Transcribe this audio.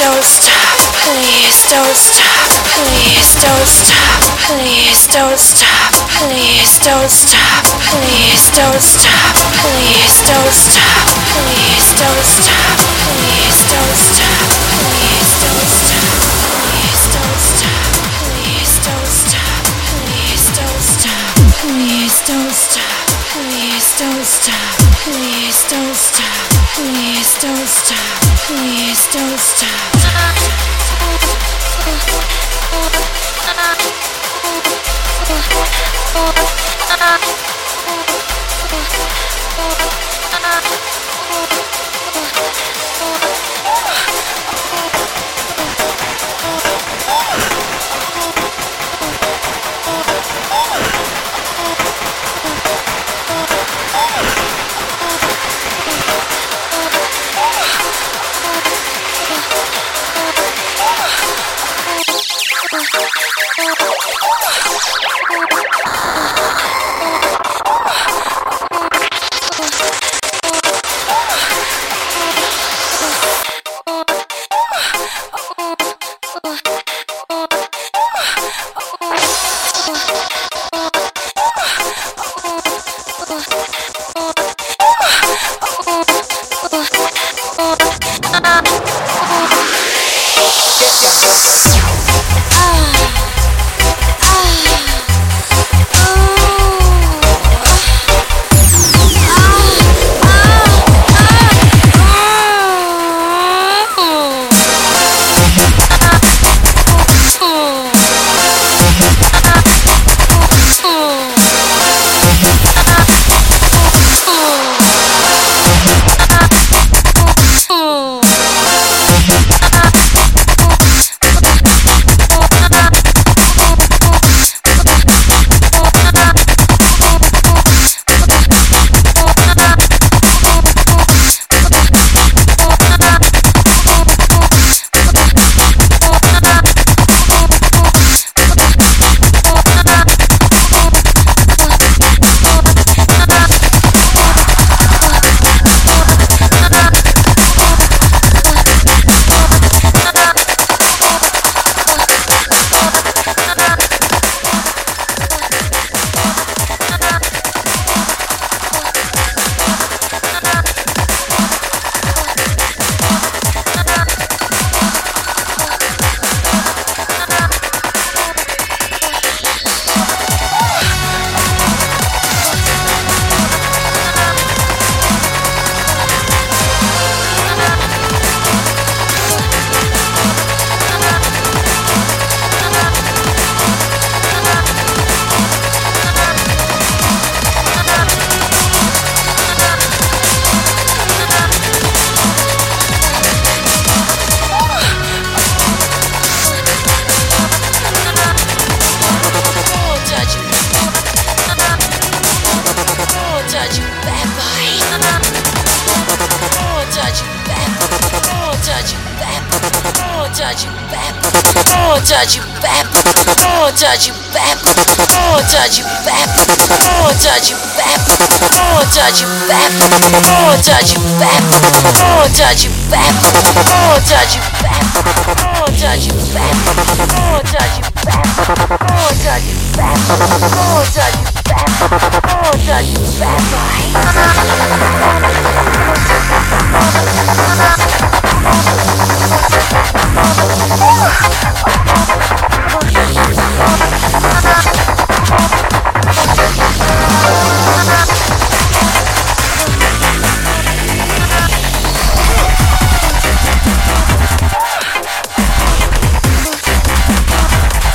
don't stop. Please don't stop. Please don't stop. Please don't stop. Please don't stop. Please don't stop. Please don't stop. Please don't stop. Please don't stop. Please don't stop. Please don't stop. Please don't stop. Please don't stop. Please don't stop. Please don't stop. Please don't stop. Please don't stop. Please don't stop. Please don't stop. Oh, you back. Won't touch you back. Won't touch you back. Won't touch you back. Won't touch you back. Won't touch you back. Won't touch you back. Won't touch you back. Won't touch you back. Won't touch you back. Won't touch you back. Won't touch you back. Won't touch you back. Won't touch you back. Won't touch you back. Oh!